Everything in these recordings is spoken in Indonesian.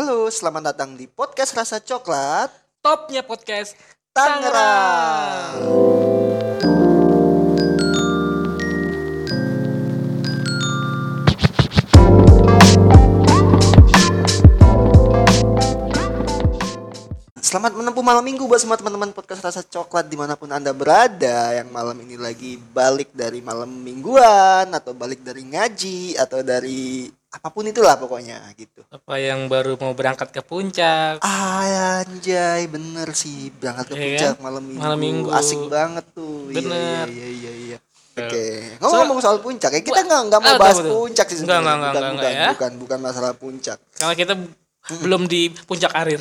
Halo, selamat datang di podcast Rasa Coklat Topnya podcast Tangerang. Selamat menempuh malam minggu buat semua teman-teman podcast Rasa Coklat di mana pun anda berada Yang malam ini lagi balik dari malam mingguan Atau balik dari ngaji Atau dari apa pun itulah pokoknya gitu Apa yang baru mau berangkat ke puncak Ah, anjay, bener sih berangkat ke Iya puncak kan? malam minggu. Malam minggu. Asik banget tuh. Iya, Bener. Iya, iya, iya. iya. Eh, Oke, ngomong-ngomong soal puncak ya, kita nggak nggak mau Ah, bahas betul, puncak sih sebenarnya. nggak, nggak, bukan, nggak, bukan, ya. bukan, bukan masalah puncak. Karena kita belum di puncak karir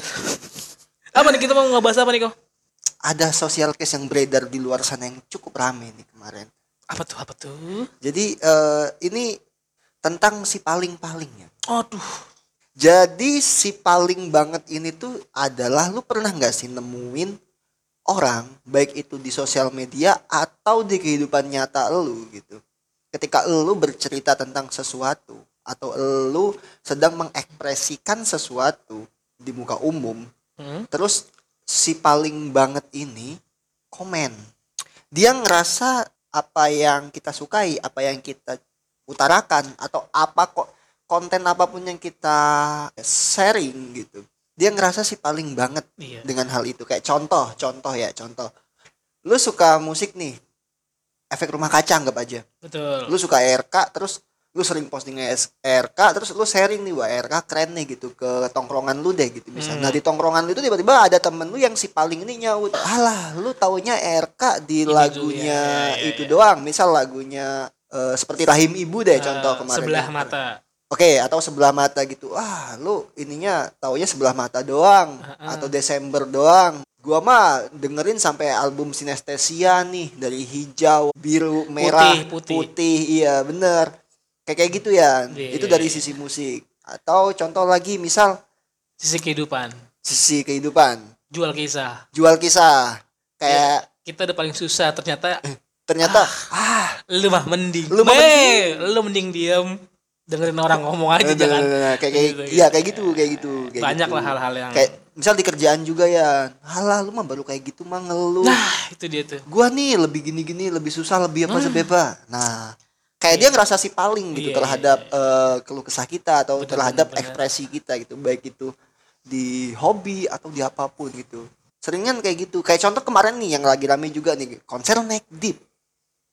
Apa nih kita mau ngebahas apa nih kok? Ada social case yang beredar di luar sana yang cukup rame nih kemarin. Apa tuh apa tuh? Jadi eh, ini tentang si paling-paling ya. Aduh Jadi si paling banget ini tuh adalah lu pernah nggak sih nemuin orang baik itu di sosial media atau di kehidupan nyata lu gitu. Ketika lu bercerita tentang sesuatu atau lu sedang mengekspresikan sesuatu di muka umum, Hmm? terus si paling banget ini komen. Dia ngerasa apa yang kita sukai, apa yang kita utarakan atau apa kok konten apa pun yang kita sharing gitu dia ngerasa sih paling banget Iya. dengan hal itu. Kayak contoh contoh ya contoh. Lu suka musik nih efek rumah kaca anggap aja. Betul. Lu suka RK terus lu sering posting RK terus lu sharing nih wah RK keren nih gitu ke tongkrongan lu deh gitu. Misalnya Hmm. nah di tongkrongan lu itu tiba-tiba ada temen lu yang si paling ini nyaut. Alah lu taunya RK di Ini lagunya ya, ya, ya, itu ya. doang. Misal lagunya eh, seperti Rahim Ibu deh Eh, contoh kemarin Sebelah ya. mata Oke, atau sebelah mata gitu. Ah, lu ininya taunya sebelah mata doang Heeh. atau Desember doang. Gua mah dengerin sampai album Sinestesia nih dari hijau, biru, merah, Putih, putih. iya bener. Kayak kayak gitu ya. Iya, Itu iya, dari iya. sisi musik. Atau contoh lagi misal Sisi kehidupan sisi kehidupan, Jual kisah jual kisah. Kayak Kita udah paling susah ternyata ternyata ah, Lu mah mending. Lu mah Meh, Lu mending diem. Dengerin orang ngomong aja nah, jangan. nah, nah, nah, kayak kayak Gitu, iya gitu. kayak gitu, kayak gitu, kayak Banyak gitu. lah hal-hal yang Kayak misal di kerjaan juga ya. Halah lu mah baru kayak gitu mah ngeluh. Nah itu dia tuh. Gua nih lebih gini-gini lebih susah lebih apa sebeba. Nah kayak dia ngerasa si paling gitu Iya, terhadap iya, eh, keluh kesah kita atau Bener, terhadap bener, ekspresi kita gitu. Baik itu di hobi atau di apa pun gitu. Seringan kayak gitu. Kayak contoh kemarin nih yang lagi rame juga nih konser Neck Deep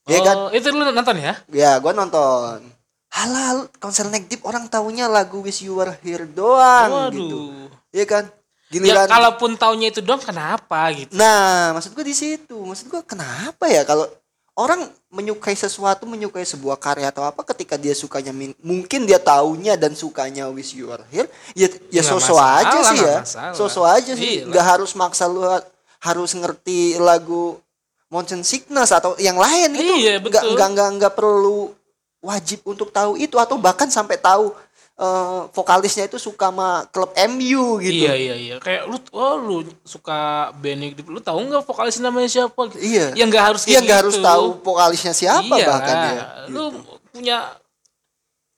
ya kan Oh, itu lu nonton ya? ya gua nonton halal konser Deep orang taunya lagu Wish You Were Here doang gitu Waduh. ya kan Ya giliran kalaupun taunya itu dong kenapa gitu? Nah, maksud gue di situ. Maksud gue kenapa ya kalau orang menyukai sesuatu, menyukai sebuah karya atau apa ketika dia sukanya mungkin dia taunya dan sukanya Wish You Are Here, ya ya sosok masalah, aja sih ya. Sosok aja sih. Iya. Nggak harus maksa lu ha- harus ngerti lagu Motion Sickness atau yang lain itu. Iya, Nggak nggak nggak nggak perlu wajib untuk tahu itu atau bahkan sampai tahu eh, vokalisnya itu suka sama klub MU gitu. Iya iya iya. Kayak lu oh lu suka Benny lu tahu nggak vokalis namanya siapa? Gitu. Iya. Yang nggak harus Iya nggak harus gitu. tahu vokalisnya siapa iya, bahkan ya. Lu punya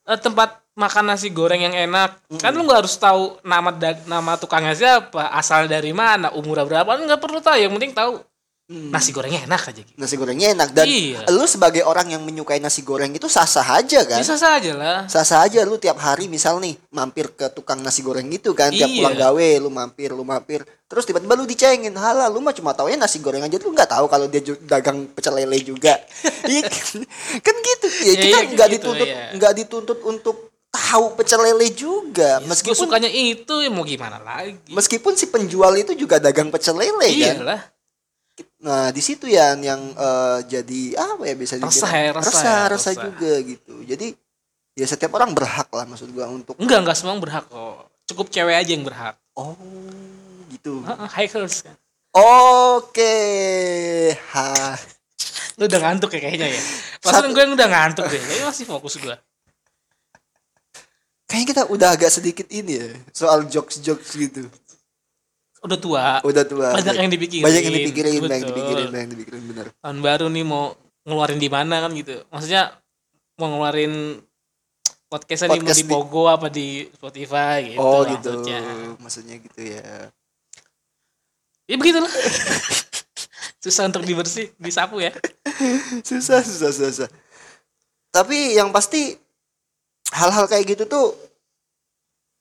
eh, tempat makan nasi goreng yang enak. Kan lu nggak harus tahu nama nama tukangnya siapa, asal dari mana, umur berapa, lu nggak perlu tahu. Yang penting tahu Hmm. nasi gorengnya enak aja gitu. Nasi gorengnya enak dan Iya. lu sebagai orang yang menyukai nasi goreng itu sah-sah aja kan? Bisa saja lah. Sah-sah aja lu tiap hari misal nih mampir ke tukang nasi goreng itu kan tiap Iya. pulang gawe lu mampir lu mampir terus tiba-tiba lu dicengin halah lu mah cuma taunya nasi goreng aja lu nggak tahu kalau dia dagang pecel lele juga Iya kan? kan gitu ya Ya, kita iya, nggak gitu, dituntut iya. nggak dituntut untuk tahu pecel lele juga Gue meskipun sukanya itu ya mau gimana lagi. meskipun si penjual itu juga dagang pecel lele kan Iyalah. Nah di situ ya yang eh, jadi apa ya bisa dibilang Resah ya, resah resah, ya, resah juga gitu. Jadi ya setiap orang berhak lah maksud gua untuk Enggak, enggak semua berhak kok. Cukup cewek aja yang berhak. oh gitu. Heeh, Hackers kan. Oke. Ha. Lu udah ngantuk ya kayaknya ya. Perasaan gue yang udah ngantuk deh. Kayaknya masih fokus gue. Kayaknya kita udah agak sedikit ini ya soal jokes-jokes gitu. Udah tua. Udah tua. Banyak yang dipikirin. Banyak yang dipikirin, banyak yang dipikirin, banyak yang dipikirin bener. Tahun baru nih mau ngeluarin di mana kan gitu. Maksudnya mau ngeluarin podcastnya di, mau Podcast di di- Pogo apa di Spotify gitu oh gitu maksudnya. maksudnya gitu ya ya begitulah susah untuk dibersih disapu ya susah susah, susah. tapi yang pasti hal-hal kayak gitu tuh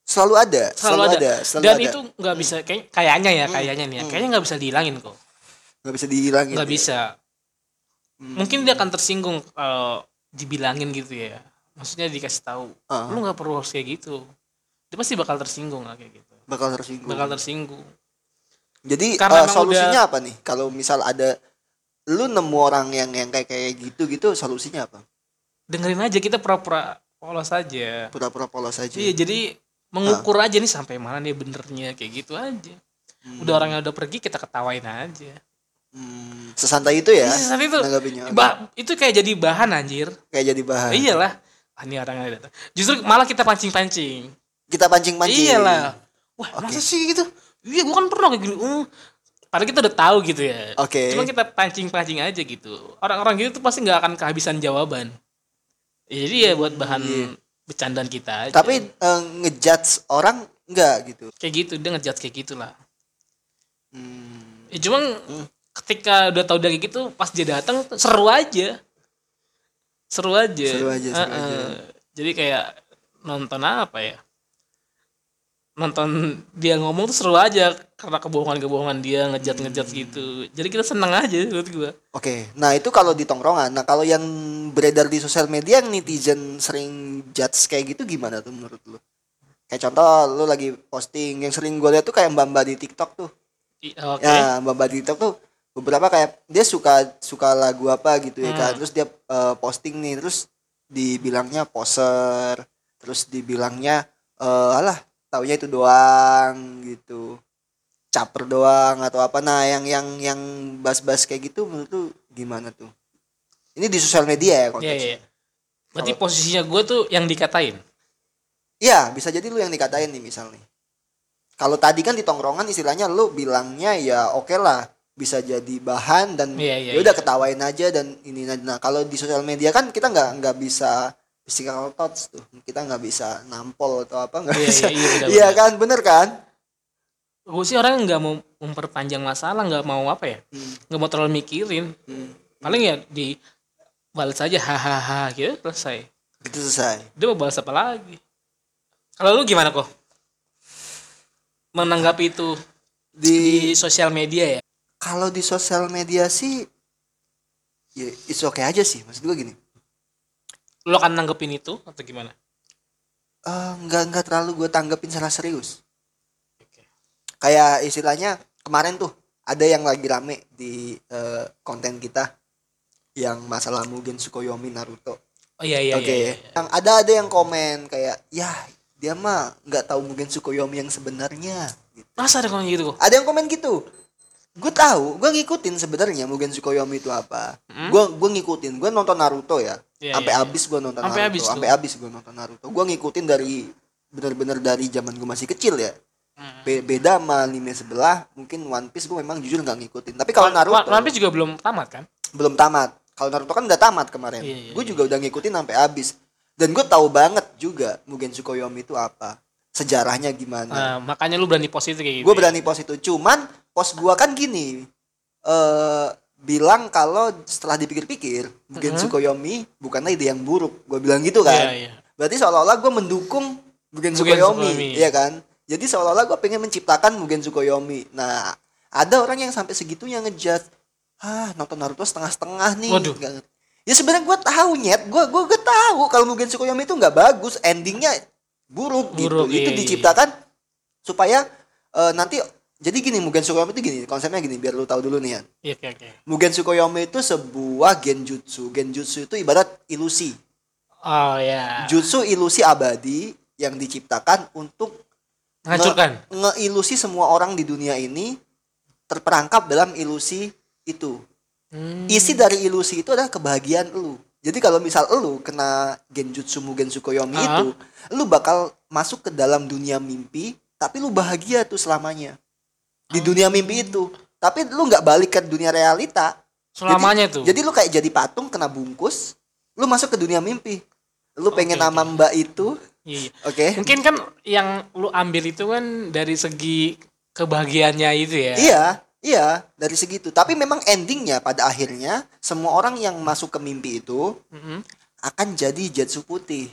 selalu ada selalu, ada. selalu dan ada. itu nggak bisa kayak kayaknya ya kayaknya nih ya hmm. kayaknya nggak bisa dihilangin kok nggak bisa dihilangin nggak ya. bisa Hmm. mungkin dia akan tersinggung kalau dibilangin gitu ya maksudnya dikasih tahu Ah. lu nggak perlu harus kayak gitu dia pasti bakal tersinggung lah kayak gitu bakal tersinggung bakal tersinggung jadi Karena eh, emang solusinya apa nih kalau misal ada lu nemu orang yang yang kayak kayak gitu gitu solusinya apa dengerin aja kita pura-pura polos aja pura-pura polos aja iya jadi mengukur aja nih sampai mana dia benernya kayak gitu aja. Hmm. udah orang yang udah pergi kita ketawain aja. Hmm, sesantai itu ya Iya, sesantai itu. bah, itu kayak jadi bahan anjir. Kayak jadi bahan. Iyalah. Ah, ini orangnya datang. Justru malah kita pancing-pancing. Kita pancing-pancing. Iyalah. Wah Oke. masa sih gitu? Iya gua kan pernah kayak gini. Uh. padahal kita udah tahu gitu ya. Oke. cuma kita pancing-pancing aja gitu. Orang-orang gitu tuh pasti nggak akan kehabisan jawaban. Ya, jadi ya buat bahan Iya. Bercandaan kita aja. tapi eh, ngejudge orang enggak gitu kayak gitu dia ngejudge kayak gitulah hmm. ya cuman ketika udah tahu dari gitu pas dia datang seru aja seru aja Seru aja, seru Heeh. aja. jadi kayak nonton apa ya nonton dia ngomong tuh seru aja karena kebohongan-kebohongan dia ngejat-ngejat gitu jadi kita seneng aja menurut gua Oke, nah itu kalau di tongkrongan. Nah kalau yang beredar di sosial media yang netizen sering judge kayak gitu gimana tuh menurut lu? Kayak contoh lu lagi posting yang sering gue lihat tuh kayak mbak mbak di TikTok tuh. Oke Ya mbak mbak di TikTok tuh beberapa kayak dia suka suka lagu apa gitu ya kan. Hmm. Terus dia eh, posting nih, terus dibilangnya poser, terus dibilangnya eh alah taunya itu doang gitu. Caper doang atau apa nah yang yang yang bas-bas kayak gitu menurut lu gimana tuh? Ini di sosial media ya konteksnya. iya. Berarti posisinya gue tuh yang dikatain. Iya, bisa jadi lu yang dikatain nih misal nih. Kalau tadi kan di tongkrongan istilahnya lu bilangnya ya oke lah bisa jadi bahan dan Iya, iya, ya udah iya. ketawain aja dan ini nah kalau di sosial media kan kita nggak nggak bisa physical touch tuh kita nggak bisa nampol atau apa nggak Iya, bisa iya, iya, benar, iya benar. kan bener kan Gue sih orang nggak mau memperpanjang masalah, nggak mau apa ya, Hmm, nggak mau terlalu mikirin. hmm. Paling ya di balas aja hahaha gitu selesai. itu selesai Dia mau balas apa lagi? Kalau lu gimana kok? Menanggapi itu di di sosial media ya? kalau di sosial media sih ya it's okay aja sih maksud gue gini Lu akan nanggepin itu atau gimana? eh, nggak nggak terlalu gue tanggepin secara serius Oke. kayak istilahnya kemarin tuh ada yang lagi rame di eh, konten kita yang masalah Mugen Tsukuyomi Naruto. Oh iya iya Oke, iya. iya. yang ada ada yang komen kayak ya dia mah nggak tahu Mugen Tsukuyomi yang sebenarnya. Gitu. Masa ada komen gitu kok? Ada yang komen gitu. Gue tahu, gue ngikutin sebenarnya Mugen Tsukuyomi itu apa. Hmm? Gue gue ngikutin, gue nonton Naruto ya. Iya, sampai iya, iya. habis gue nonton Sampai Naruto. Sampai habis gue nonton Naruto. Gue ngikutin dari bener-bener dari zaman gue masih kecil ya. Hmm. Be- beda sama anime sebelah mungkin One Piece gue memang jujur nggak ngikutin tapi kalau Naruto One Piece juga belum tamat kan? belum tamat kalau Naruto kan udah tamat kemarin Iya, iya, gue juga udah ngikutin sampai habis dan gue tahu banget juga Mugen Tsukuyomi itu apa sejarahnya gimana Nah, makanya lu berani post itu kayak gitu. gue ya? berani post itu cuman post gue kan gini eh bilang kalau setelah dipikir-pikir Mugen Mhm. Tsukuyomi bukanlah ide yang buruk gue bilang gitu kan Iya, iya. Berarti seolah-olah gue mendukung Mugen Tsukuyomi, Tsukuyomi. iya kan? Jadi seolah-olah gue pengen menciptakan Mugen Tsukuyomi. Nah, ada orang yang sampai segitunya ngejat, ah nonton Naruto setengah-setengah nih. Waduh. Nggak ngerti." Ya sebenarnya gue tahu nyet, gue gue gue tahu kalau Mugen Tsukuyomi itu nggak bagus, endingnya buruk, gitu. Buruk, Itu iya, iya. diciptakan supaya eh, nanti jadi gini Mugen Tsukuyomi itu gini, konsepnya gini biar lu tahu dulu nih ya. Iya, oke oke. Mugen Tsukuyomi itu sebuah genjutsu. Genjutsu itu ibarat ilusi. Oh ya. Jutsu ilusi abadi yang diciptakan untuk Menghancurkan. nge- ngeilusi semua orang di dunia ini terperangkap dalam ilusi itu. Hmm. Isi dari ilusi itu adalah kebahagiaan lu. Jadi kalau misal lu kena genjutsu Mugen Tsukuyomi Ah. itu, lu bakal masuk ke dalam dunia mimpi, tapi lu bahagia tuh selamanya. Di dunia mimpi itu. Tapi lu nggak balik ke dunia realita. Selamanya jadi, tuh. Jadi lu kayak jadi patung kena bungkus, lu masuk ke dunia mimpi. lu pengen Oke, nama mbak itu Iya. oke Mungkin kan yang lu ambil itu kan dari segi kebahagiaannya itu ya. iya iya dari segitu tapi memang endingnya pada akhirnya semua orang yang masuk ke mimpi itu Mm-mm. akan jadi jetsu putih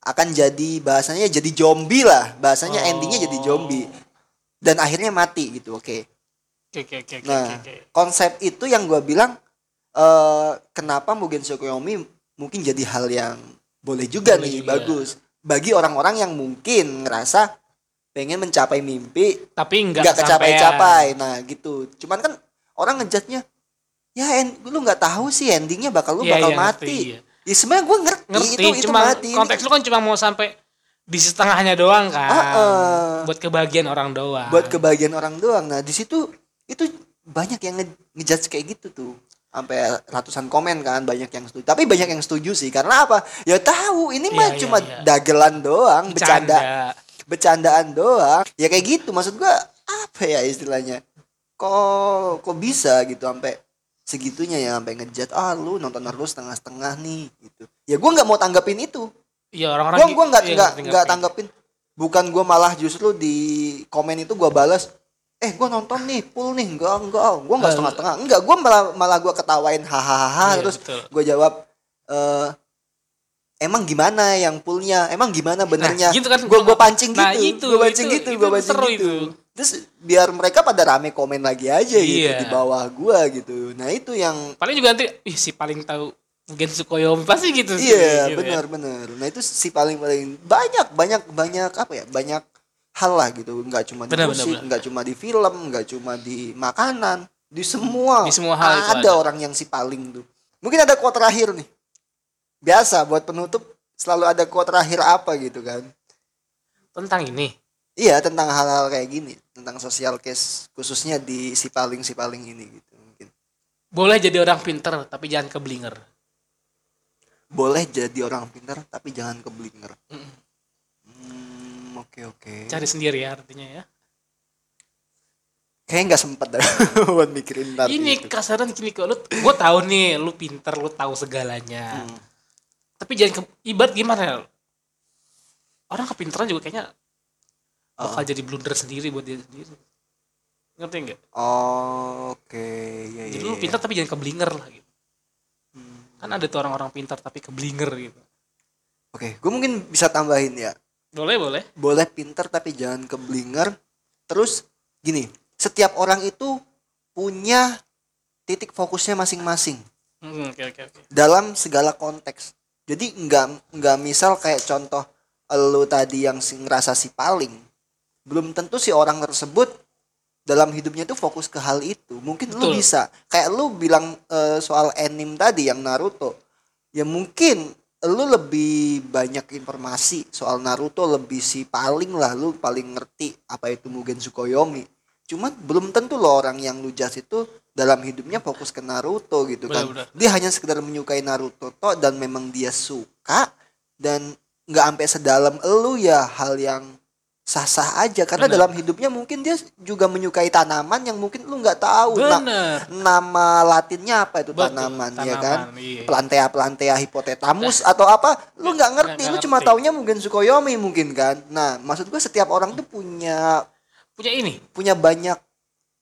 akan jadi bahasanya jadi zombie lah bahasanya Oh. endingnya jadi zombie dan akhirnya mati gitu oke Oke oke oke oke, Nah, oke. konsep itu yang gue bilang eh kenapa Mugen Tsukuyomi mungkin jadi hal yang boleh juga Boleh nih juga. bagus bagi orang-orang yang mungkin ngerasa pengen mencapai mimpi Tapi enggak nggak kecapai-capai nah gitu cuman kan orang ngejatnya ya en- lu nggak tahu sih endingnya bakal lu Iya, bakal iya, mati ngerti, iya. ya sebenarnya gue ngerti, Ngerti, itu itu cuma mati Ini konteks lu kan cuma mau sampai di setengahnya doang kan. Ah, ah. Buat kebahagiaan orang doang. buat kebahagiaan orang doang nah di situ itu banyak yang nge- ngejudge kayak gitu tuh sampai ratusan komen kan banyak yang setuju tapi banyak yang setuju sih karena apa ya tahu ini mah Iya, iya, cuma iya. dagelan doang bercanda Bercanda. Bercandaan doang. Ya kayak gitu maksud gua apa ya istilahnya? Kok kok bisa gitu sampai segitunya ya sampai ngejat ah lu nonton Naruto setengah-setengah nih gitu. Ya gua nggak mau tanggapin itu. Iya orang-orang gua gitu- gua nggak iya, nggak nggak tanggapin. Bukan gua malah justru di komen itu gua balas eh gua nonton nih full nih. Enggak enggak gua nggak Eh, setengah-setengah. Enggak gua malah malah gua ketawain. Hahaha Iya, terus betul. gua jawab eh emang gimana yang fullnya emang gimana benernya gitu kan, gua gua gua pancing gitu Nah, itu, gua pancing itu- gitu itu gua pancing gitu itu. terus biar mereka pada rame komen lagi aja gitu Iya. di bawah gua gitu nah itu yang Paling juga nanti ih si paling tahu Gensu Koyomi pasti gitu sih. Iya gitu ya. benar benar. Nah itu si paling paling banyak banyak banyak apa ya banyak hal lah gitu. Nggak cuma di Benar, musik, benar, benar. nggak cuma di film, nggak cuma di makanan, di semua. Di semua hal itu ada, ada. orang yang si paling tuh. Mungkin ada quote terakhir nih. Biasa buat penutup selalu ada quote terakhir apa gitu kan. Tentang ini. Iya tentang hal-hal kayak gini, tentang social case khususnya di si paling si paling ini gitu mungkin. Boleh jadi orang pinter tapi jangan keblinger. Boleh jadi orang pintar tapi jangan keblinger. Mm. Hmm, oke oke. Cari sendiri ya artinya ya. Kayaknya nggak sempet dah buat mikirin ini gitu. kasaran gini kok lu gue tahu nih lu pinter lu tahu segalanya. Hmm. Tapi jangan ke, ibarat gimana ya? Orang kepinteran juga kayaknya bakal jadi blunder sendiri buat dia sendiri. Ngerti nggak? Oh, Oke, ya ya. Jadi lu ya. pintar tapi jangan keblinger lah gitu. Hmm. Kan ada tuh orang-orang pintar tapi keblinger gitu. Oke, gue mungkin bisa tambahin ya. Boleh, boleh. Boleh pinter tapi jangan keblinger. Terus gini, setiap orang itu punya titik fokusnya masing-masing Hmm, Oke, oke, oke. dalam segala konteks. Jadi nggak nggak misal kayak contoh lu tadi yang si- ngerasa si paling, belum tentu si orang tersebut dalam hidupnya itu fokus ke hal itu. Mungkin lu Betul. bisa kayak lu bilang eh, soal anime tadi yang Naruto. Ya mungkin lu lebih banyak informasi soal Naruto lebih si paling lah lu paling ngerti apa itu Mugen Tsukuyomi. Cuman belum tentu loh orang yang lu judge itu dalam hidupnya fokus ke Naruto gitu kan. Benar-benar. Dia hanya sekedar menyukai Naruto toh dan memang dia suka dan nggak sampai sedalam elu ya hal yang sah-sah aja karena Benar. dalam hidupnya mungkin dia juga menyukai tanaman yang mungkin lu nggak tahu Bener. nama latinnya apa itu Betul, tanaman, ya tanaman, kan iya. plantea plantea hipotetamus atau apa lu nggak ngerti nggak lu cuma ngerti. taunya mungkin Tsukuyomi mungkin kan nah maksud gua setiap orang tuh punya Punya ini, punya banyak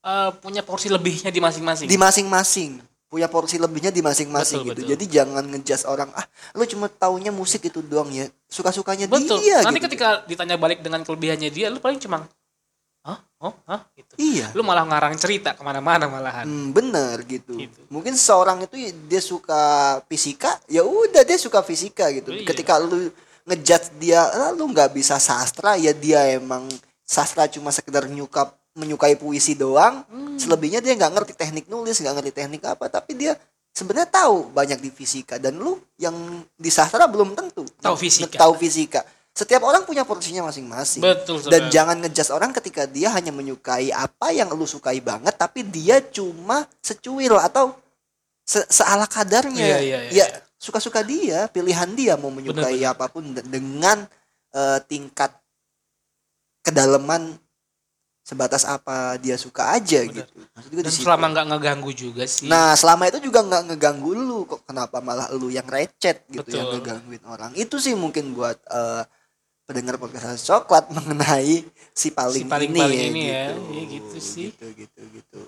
eh, punya porsi lebihnya di masing-masing. di masing-masing punya porsi lebihnya di masing-masing gitu betul. jadi jangan ngejudge orang ah lu cuma taunya musik itu doang ya suka-sukanya Betul. dia Nanti gitu. ketika ditanya balik dengan kelebihannya dia, lu paling cuma, hah, oh, hah, gitu. iya Lu malah ngarang cerita ke mana-mana malahan. Hmm, bener gitu. Gitu. Mungkin seorang itu dia suka fisika, ya udah dia suka fisika gitu. Iya. Ketika lu ngejudge dia, "Ah, lu nggak bisa sastra, ya dia emang sastra cuma sekedar nyukap menyukai puisi doang. Hmm. Selebihnya dia nggak ngerti teknik nulis, nggak ngerti teknik apa, tapi dia sebenarnya tahu banyak di fisika dan lu yang di sastra belum tentu Tahu fisika. tahu fisika. Setiap orang punya porsinya masing-masing. Betul, Dan jangan ngejudge orang ketika dia hanya menyukai apa yang lu sukai banget tapi dia cuma secuil atau se seala kadarnya. Iya, iya, ya iya. suka-suka dia, pilihan dia mau menyukai Benar, benar. apa pun de- dengan eh, tingkat kedalaman sebatas apa dia suka aja Bener. gitu. Maksudnya Dan selama nggak ngeganggu juga sih. Nah selama itu juga nggak ngeganggu lu kok kenapa malah lu yang recet gitu Betul. yang ngegangguin orang. Itu sih mungkin buat uh, pendengar podcast coklat mengenai si paling, si paling, ini, paling ya, ini ya. gitu. ya gitu sih. Gitu gitu gitu.